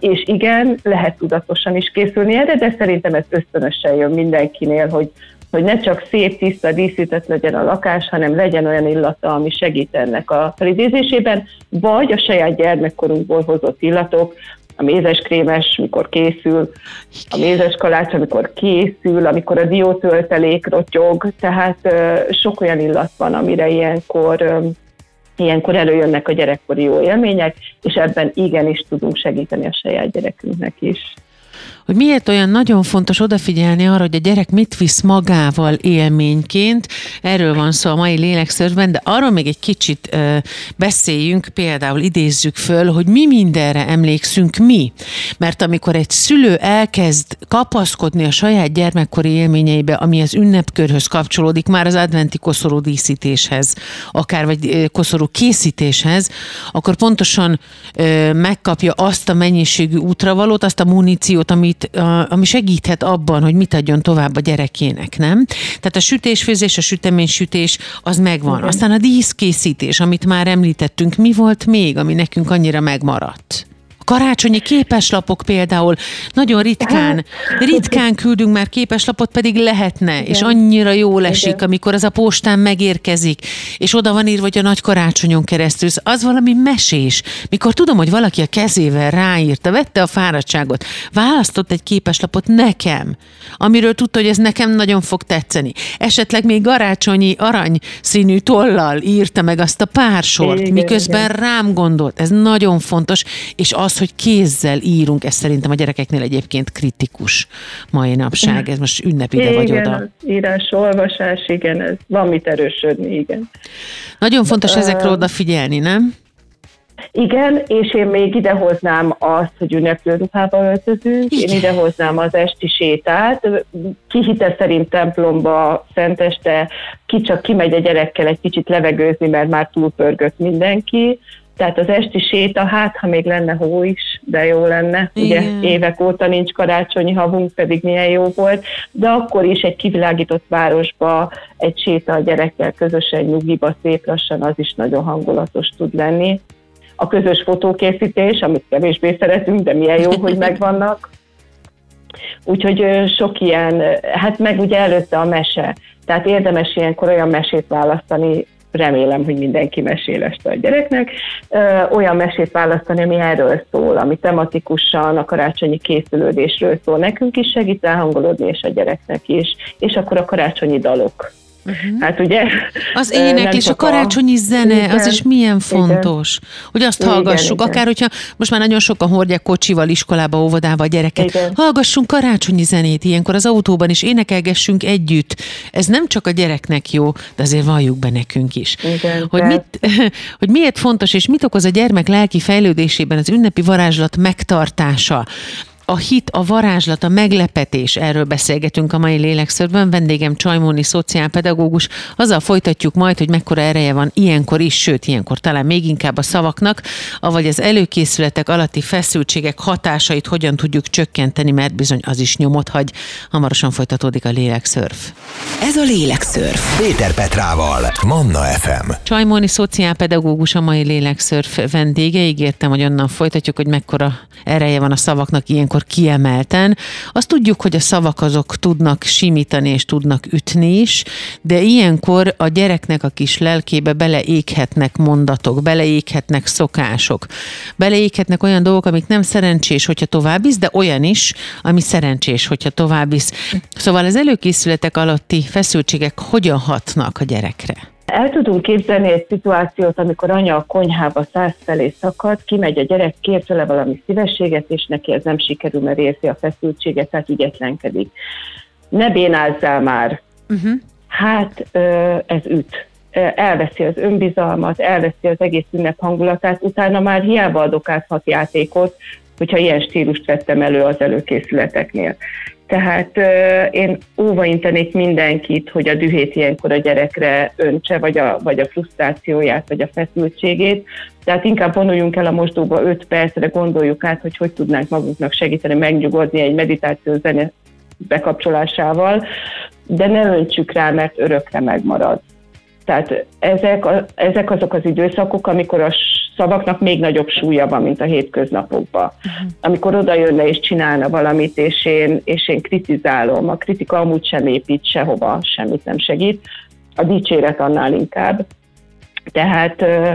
és igen, lehet tudatosan is készülni erre, de szerintem ez ösztönösen jön mindenkinél, hogy, hogy ne csak szép, tiszta, díszített legyen a lakás, hanem legyen olyan illata, ami segít ennek a felidézésében, vagy a saját gyermekkorunkból hozott illatok, a mézeskrémes, mikor készül, a mézes kalács, amikor készül, amikor a diótöltelék rotyog, tehát sok olyan illat van, amire ilyenkor ilyenkor előjönnek a gyerekkori jó élmények, és ebben igenis tudunk segíteni a saját gyerekünknek is hogy miért olyan nagyon fontos odafigyelni arra, hogy a gyerek mit visz magával élményként. Erről van szó a mai lélekszörben, de arról még egy kicsit ö, beszéljünk, például idézzük föl, hogy mi mindenre emlékszünk mi. Mert amikor egy szülő elkezd kapaszkodni a saját gyermekkori élményeibe, ami az ünnepkörhöz kapcsolódik, már az adventi koszorú díszítéshez, akár vagy koszorú készítéshez, akkor pontosan ö, megkapja azt a mennyiségű útravalót, azt a muníciót, amit amit, a, ami segíthet abban, hogy mit adjon tovább a gyerekének, nem? Tehát a sütésfőzés, a süteménysütés, az megvan. Igen. Aztán a díszkészítés, amit már említettünk, mi volt még, ami nekünk annyira megmaradt? Karácsonyi képeslapok például nagyon ritkán, ritkán küldünk már képeslapot, pedig lehetne, Igen. és annyira jó esik, Igen. amikor az a postán megérkezik, és oda van írva, hogy a nagy karácsonyon keresztül. Az valami mesés. Mikor tudom, hogy valaki a kezével ráírta, vette a fáradtságot, választott egy képeslapot nekem, amiről tudta, hogy ez nekem nagyon fog tetszeni. Esetleg még karácsonyi arany színű tollal írta meg azt a pár sort, igen, miközben igen. rám gondolt. Ez nagyon fontos, és az, az, hogy kézzel írunk, ez szerintem a gyerekeknél egyébként kritikus mai napság. Ez most ünnep ide igen, vagy oda. írás, olvasás, igen, ez van mit erősödni, igen. Nagyon fontos uh, ezekre odafigyelni, nem? Igen, és én még idehoznám azt, hogy ünneplő ruhába öltözünk, Igen. én idehoznám az esti sétát, ki hite szerint templomba szenteste, ki csak kimegy a gyerekkel egy kicsit levegőzni, mert már túlpörgött mindenki, tehát az esti séta, hát ha még lenne hó is, de jó lenne. Igen. Ugye évek óta nincs karácsonyi havunk, pedig milyen jó volt, de akkor is egy kivilágított városba egy séta a gyerekkel közösen nyugiba szép lassan, az is nagyon hangulatos tud lenni. A közös fotókészítés, amit kevésbé szeretünk, de milyen jó, hogy megvannak. [laughs] Úgyhogy sok ilyen, hát meg ugye előtte a mese. Tehát érdemes ilyenkor olyan mesét választani, remélem, hogy mindenki mesél este a gyereknek, olyan mesét választani, ami erről szól, ami tematikusan a karácsonyi készülődésről szól. Nekünk is segít elhangolódni, és a gyereknek is, és akkor a karácsonyi dalok Uh-huh. Hát ugye... Az ének és a karácsonyi a... zene, igen, az is milyen fontos, igen. hogy azt igen, hallgassuk, igen. akár hogyha most már nagyon sokan hordják kocsival, iskolába, óvodába a gyereket, igen. hallgassunk karácsonyi zenét ilyenkor az autóban, és énekelgessünk együtt. Ez nem csak a gyereknek jó, de azért valljuk be nekünk is. Igen, hogy, mit, [laughs] hogy miért fontos, és mit okoz a gyermek lelki fejlődésében az ünnepi varázslat megtartása a hit, a varázslat, a meglepetés, erről beszélgetünk a mai lélekszörben. Vendégem Csajmóni szociálpedagógus. Azzal folytatjuk majd, hogy mekkora ereje van ilyenkor is, sőt, ilyenkor talán még inkább a szavaknak, avagy az előkészületek alatti feszültségek hatásait hogyan tudjuk csökkenteni, mert bizony az is nyomot hagy. Hamarosan folytatódik a lélekszörf. Ez a lélekszörf. Péter Petrával, Manna FM. Csajmóni szociálpedagógus a mai lélekszörf vendége. Ígértem, hogy onnan folytatjuk, hogy mekkora ereje van a szavaknak ilyenkor kiemelten. Azt tudjuk, hogy a szavak azok tudnak simítani és tudnak ütni is, de ilyenkor a gyereknek a kis lelkébe beleéghetnek mondatok, beleéghetnek szokások, beleéghetnek olyan dolgok, amik nem szerencsés, hogyha tovább visz, de olyan is, ami szerencsés, hogyha tovább visz. Szóval az előkészületek alatti feszültségek hogyan hatnak a gyerekre? El tudunk képzelni egy szituációt, amikor anya a konyhába száz felé szakad, kimegy a gyerek, kér tőle valami szívességet, és neki ez nem sikerül, mert érzi a feszültséget, tehát ügyetlenkedik. Ne bénázzál már. Uh-huh. Hát ez üt. Elveszi az önbizalmat, elveszi az egész ünnep hangulatát, utána már hiába adok át hat játékot, hogyha ilyen stílust vettem elő az előkészületeknél. Tehát én óvaintenék mindenkit, hogy a dühét ilyenkor a gyerekre öntse, vagy a, vagy a frusztrációját, vagy a feszültségét. Tehát inkább vonuljunk el a mosdóba 5 percre, gondoljuk át, hogy hogy tudnánk magunknak segíteni, megnyugodni egy meditáció zene bekapcsolásával, de ne öntsük rá, mert örökre megmarad. Tehát ezek, a, ezek azok az időszakok, amikor a szavaknak még nagyobb súlya van, mint a hétköznapokban. Uh-huh. Amikor oda jönne és csinálna valamit, és én, és én kritizálom, a kritika amúgy sem épít sehova, semmit nem segít, a dicséret annál inkább. Tehát ö,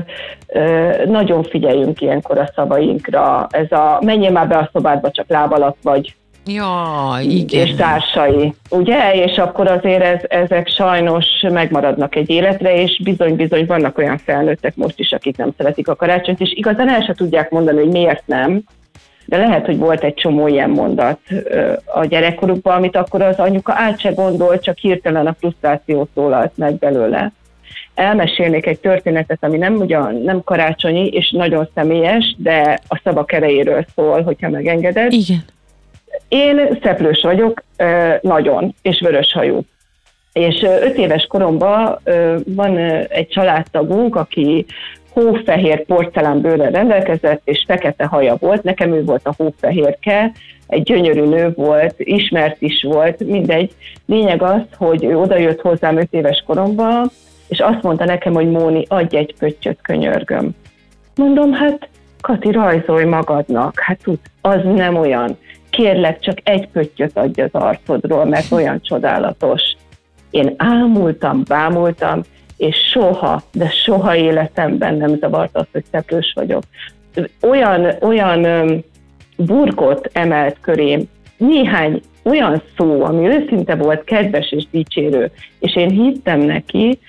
ö, nagyon figyeljünk ilyenkor a szavainkra. Ez a menjél már be a szobádba, csak láb alatt vagy, Ja, igen. és társai, ugye? És akkor azért ez, ezek sajnos megmaradnak egy életre, és bizony-bizony vannak olyan felnőttek most is, akik nem szeretik a karácsonyt, és igazán el se tudják mondani, hogy miért nem, de lehet, hogy volt egy csomó ilyen mondat a gyerekkorukban, amit akkor az anyuka át se gondol, csak hirtelen a frusztráció szólalt meg belőle. Elmesélnék egy történetet, ami nem ugyan nem karácsonyi, és nagyon személyes, de a szavak erejéről szól, hogyha megengeded. Igen én szeplős vagyok, nagyon, és vöröshajú. És öt éves koromban van egy családtagunk, aki hófehér porcelánbőrrel rendelkezett, és fekete haja volt. Nekem ő volt a hófehérke, egy gyönyörű nő volt, ismert is volt, mindegy. Lényeg az, hogy ő odajött hozzám öt éves koromban, és azt mondta nekem, hogy Móni, adj egy pöttyöt, könyörgöm. Mondom, hát Kati, rajzolj magadnak, hát tud, az nem olyan kérlek, csak egy pöttyöt adj az arcodról, mert olyan csodálatos. Én ámultam, bámultam, és soha, de soha életemben nem zavart az, hogy szeplős vagyok. Olyan, olyan burkot emelt körém, néhány olyan szó, ami őszinte volt, kedves és dicsérő, és én hittem neki,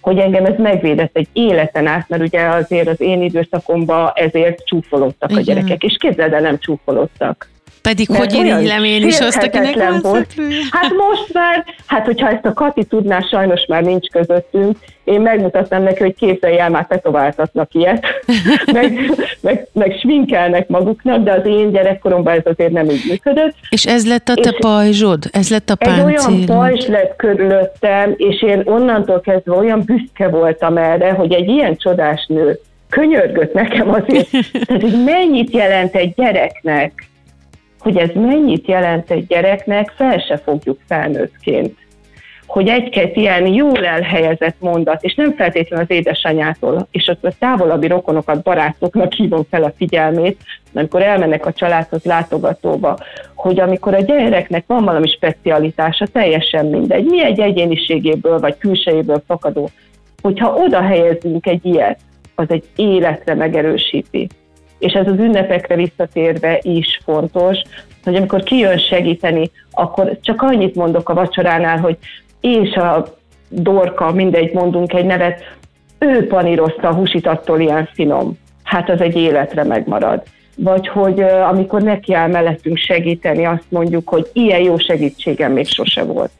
hogy engem ez megvédett egy életen át, mert ugye azért az én időszakomban ezért csúfolódtak a gyerekek, és képzeld el, nem csúfolódtak. Pedig Mert hogy irigylem én is azt, akinek volt. Hát most már, hát hogyha ezt a Kati tudná, sajnos már nincs közöttünk, én megmutatnám neki, hogy képzelj el, már tetováltatnak ilyet, [laughs] meg, meg, meg sminkelnek maguknak, de az én gyerekkoromban ez azért nem így működött. És ez lett a te pajzsod? Ez lett a páncélod? Egy olyan pajzs lett körülöttem, és én onnantól kezdve olyan büszke voltam erre, hogy egy ilyen csodás nő könyörgött nekem azért, [laughs] tehát hogy mennyit jelent egy gyereknek, hogy ez mennyit jelent egy gyereknek, fel se fogjuk felnőttként. Hogy egy-két ilyen jól elhelyezett mondat, és nem feltétlenül az édesanyától, és ott a távolabbi rokonokat, barátoknak hívom fel a figyelmét, amikor elmennek a családhoz látogatóba, hogy amikor a gyereknek van valami specialitása, teljesen mindegy, mi egy egyéniségéből vagy külsejéből fakadó, hogyha oda helyezünk egy ilyet, az egy életre megerősíti és ez az ünnepekre visszatérve is fontos, hogy amikor kijön segíteni, akkor csak annyit mondok a vacsoránál, hogy és a dorka, mindegy, mondunk egy nevet, ő panírozta a húsit attól ilyen finom. Hát az egy életre megmarad. Vagy hogy amikor neki áll mellettünk segíteni, azt mondjuk, hogy ilyen jó segítségem még sose volt.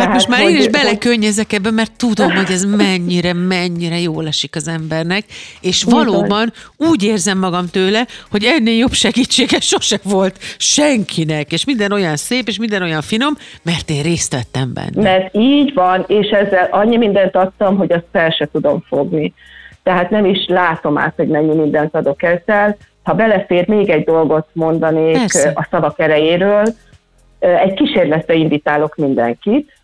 Tehát, most már hogy, én is belekönnyezek ebbe, mert tudom, hogy ez mennyire, mennyire jól esik az embernek, és valóban úgy érzem magam tőle, hogy ennél jobb segítsége [laughs] sose volt senkinek, és minden olyan szép, és minden olyan finom, mert én részt vettem benne. Mert így van, és ezzel annyi mindent adtam, hogy azt fel se tudom fogni. Tehát nem is látom át, hogy mennyi mindent adok ezzel. Ha belefér, még egy dolgot mondanék Persze. a szavak erejéről. Egy kísérletre invitálok mindenkit,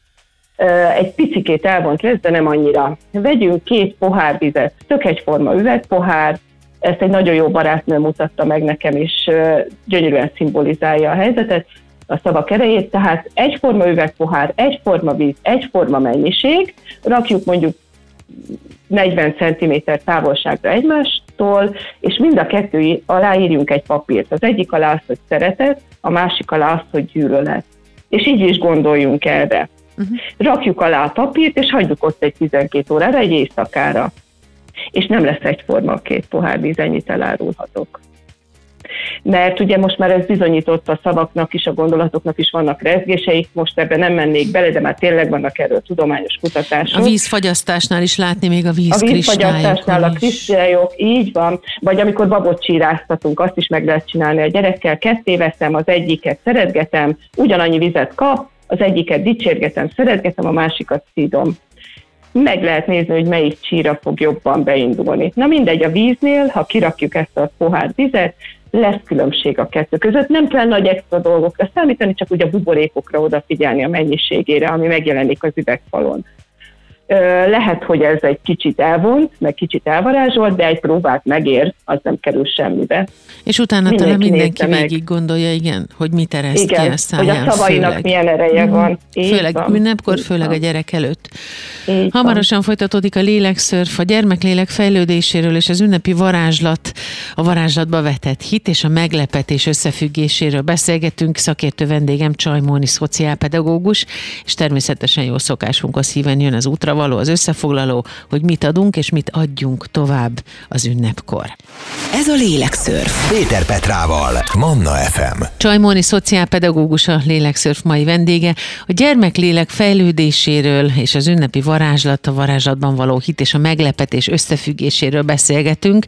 egy picikét elvont lesz, de nem annyira. Vegyünk két pohár vizet, tök egyforma üvegpohár, ezt egy nagyon jó barátnő mutatta meg nekem, és gyönyörűen szimbolizálja a helyzetet, a szavak erejét, tehát egyforma üvegpohár, egyforma víz, egyforma mennyiség, rakjuk mondjuk 40 cm távolságra egymástól, és mind a kettő alá írjunk egy papírt. Az egyik alá az, hogy szeretet, a másik alá az, hogy gyűlölet. És így is gondoljunk erre. Uh-huh. Rakjuk alá a papírt, és hagyjuk ott egy 12 órára, egy éjszakára. És nem lesz egyforma a két pohár víz, ennyit elárulhatok mert ugye most már ez bizonyított a szavaknak is, a gondolatoknak is vannak rezgéseik, most ebben nem mennék bele, de már tényleg vannak erről tudományos kutatások. A vízfagyasztásnál is látni még a víz A vízfagyasztásnál a kristályok, így van, vagy amikor babot csíráztatunk, azt is meg lehet csinálni a gyerekkel, ketté veszem, az egyiket szeretgetem, ugyanannyi vizet kap, az egyiket dicsérgetem, szeretgetem, a másikat szídom meg lehet nézni, hogy melyik csíra fog jobban beindulni. Na mindegy, a víznél, ha kirakjuk ezt a pohár vizet, lesz különbség a kettő között. Nem kell nagy extra dolgokra számítani, csak ugye a buborékokra odafigyelni a mennyiségére, ami megjelenik az üvegfalon. Lehet, hogy ez egy kicsit elvont, meg kicsit elvarázsolt, de egy próbát megér, az nem kerül semmibe. És utána mindenki talán mindenki végig gondolja, igen, hogy mit ereszt igen, ki a száján. hogy a szavainak főleg. milyen ereje mm. van. Így főleg van. ünnepkor, főleg van. a gyerek előtt. Így Hamarosan van. folytatódik a lélekszörf, a gyermeklélek fejlődéséről és az ünnepi varázslat, a varázslatba vetett hit és a meglepetés összefüggéséről beszélgetünk. Szakértő vendégem Csajmóni szociálpedagógus, és természetesen jó szokásunkhoz híven jön az útra való, az összefoglaló, hogy mit adunk és mit adjunk tovább az ünnepkor. Ez a Lélekszörf. Péter Petrával, Manna FM. Csajmóni szociálpedagógus a Lélekszörf mai vendége. A gyermeklélek fejlődéséről és az ünnepi varázslat, a varázslatban való hit és a meglepetés összefüggéséről beszélgetünk,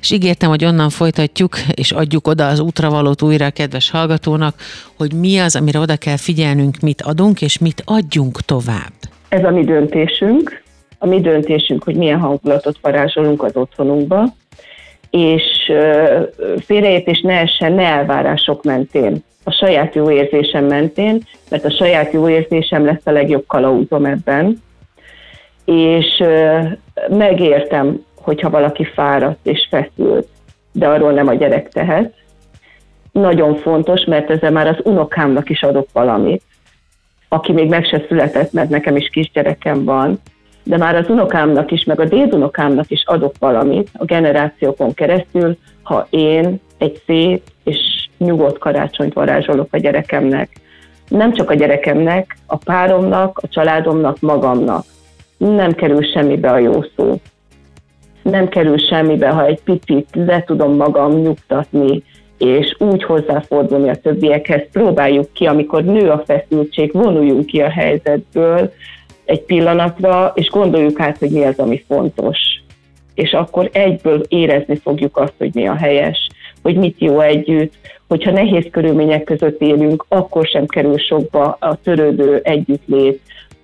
és ígértem, hogy onnan folytatjuk, és adjuk oda az útravalót újra a kedves hallgatónak, hogy mi az, amire oda kell figyelnünk, mit adunk, és mit adjunk tovább. Ez a mi döntésünk, a mi döntésünk, hogy milyen hangulatot varázsolunk az otthonunkba, és félreértés ne essen, ne elvárások mentén, a saját jó érzésem mentén, mert a saját jó érzésem lesz a legjobb kalauzom ebben, és megértem, hogyha valaki fáradt és feszült, de arról nem a gyerek tehet. Nagyon fontos, mert ezzel már az unokámnak is adok valamit aki még meg se született, mert nekem is kisgyerekem van, de már az unokámnak is, meg a dédunokámnak is adok valamit a generációkon keresztül, ha én egy szép és nyugodt karácsonyt varázsolok a gyerekemnek. Nem csak a gyerekemnek, a páromnak, a családomnak, magamnak. Nem kerül semmibe a jó szó. Nem kerül semmibe, ha egy picit le tudom magam nyugtatni, és úgy hozzáfordulni a többiekhez, próbáljuk ki, amikor nő a feszültség, vonuljunk ki a helyzetből egy pillanatra, és gondoljuk át, hogy mi az, ami fontos. És akkor egyből érezni fogjuk azt, hogy mi a helyes, hogy mit jó együtt, hogyha nehéz körülmények között élünk, akkor sem kerül sokba a törődő együttlét,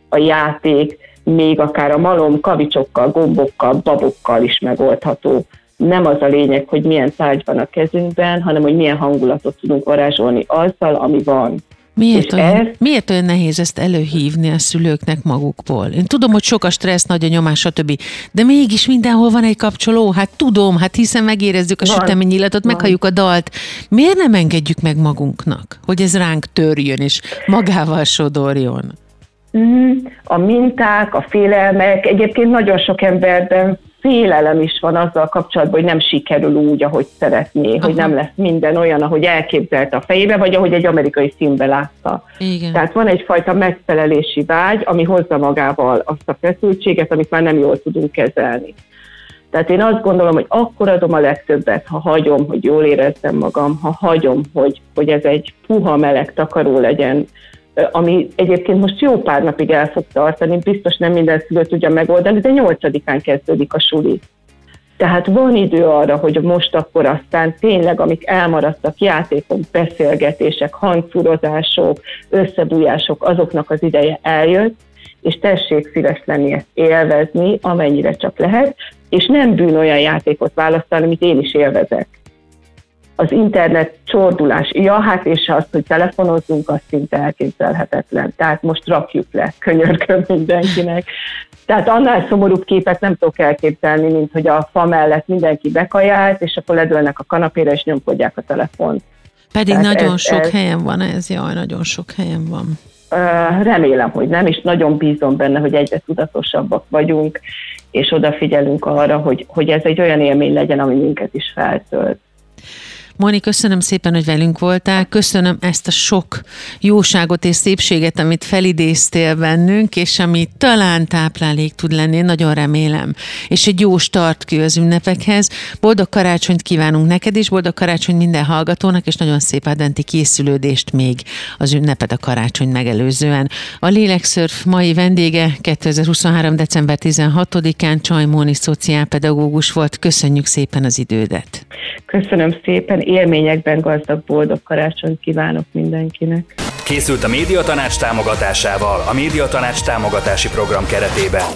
a játék, még akár a malom kavicsokkal, gombokkal, babokkal is megoldható nem az a lényeg, hogy milyen tárgy van a kezünkben, hanem hogy milyen hangulatot tudunk varázsolni azzal, ami van. Miért olyan, ez... miért olyan nehéz ezt előhívni a szülőknek magukból? Én tudom, hogy sok a stressz, nagy a nyomás, stb. De mégis mindenhol van egy kapcsoló. Hát tudom, hát hiszen megérezzük a sütemény illatot, meghalljuk a dalt. Miért nem engedjük meg magunknak, hogy ez ránk törjön és magával sodorjon? Mm, a minták, a félelmek, egyébként nagyon sok emberben félelem is van azzal kapcsolatban, hogy nem sikerül úgy, ahogy szeretné, Aha. hogy nem lesz minden olyan, ahogy elképzelte a fejébe, vagy ahogy egy amerikai filmbe látta. Igen. Tehát van egyfajta megfelelési vágy, ami hozza magával azt a feszültséget, amit már nem jól tudunk kezelni. Tehát én azt gondolom, hogy akkor adom a legtöbbet, ha hagyom, hogy jól érezzem magam, ha hagyom, hogy, hogy ez egy puha, meleg takaró legyen, ami egyébként most jó pár napig el fog tartani, biztos nem minden szülő tudja megoldani, de nyolcadikán kezdődik a suli. Tehát van idő arra, hogy most akkor aztán tényleg, amik elmaradtak, játékok, beszélgetések, hangfurozások, összebújások, azoknak az ideje eljött, és tessék szíves lenni ezt élvezni, amennyire csak lehet, és nem bűn olyan játékot választani, amit én is élvezek. Az internet csordulás, ja, hát és az, hogy telefonozzunk, az szinte elképzelhetetlen. Tehát most rakjuk le, [laughs] könyörgöm mindenkinek. Tehát annál szomorúbb képet nem tudok elképzelni, mint hogy a fa mellett mindenki bekajált, és akkor ledőlnek a kanapére, és nyomkodják a telefont. Pedig Tehát nagyon ez, sok ez, helyen van ez, jaj, nagyon sok helyen van. Remélem, hogy nem, és nagyon bízom benne, hogy egyre tudatosabbak vagyunk, és odafigyelünk arra, hogy, hogy ez egy olyan élmény legyen, ami minket is feltölt. Moni, köszönöm szépen, hogy velünk voltál. Köszönöm ezt a sok jóságot és szépséget, amit felidéztél bennünk, és ami talán táplálék tud lenni, nagyon remélem. És egy jó start ki az ünnepekhez. Boldog karácsonyt kívánunk neked is, boldog karácsony minden hallgatónak, és nagyon szép adventi készülődést még az ünnepet a karácsony megelőzően. A Lélekszörf mai vendége 2023. december 16-án Csaj Móni szociálpedagógus volt. Köszönjük szépen az idődet. Köszönöm szépen, élményekben gazdag, boldog karácsonyt kívánok mindenkinek. Készült a Médiatanács támogatásával a Médiatanács támogatási program keretében.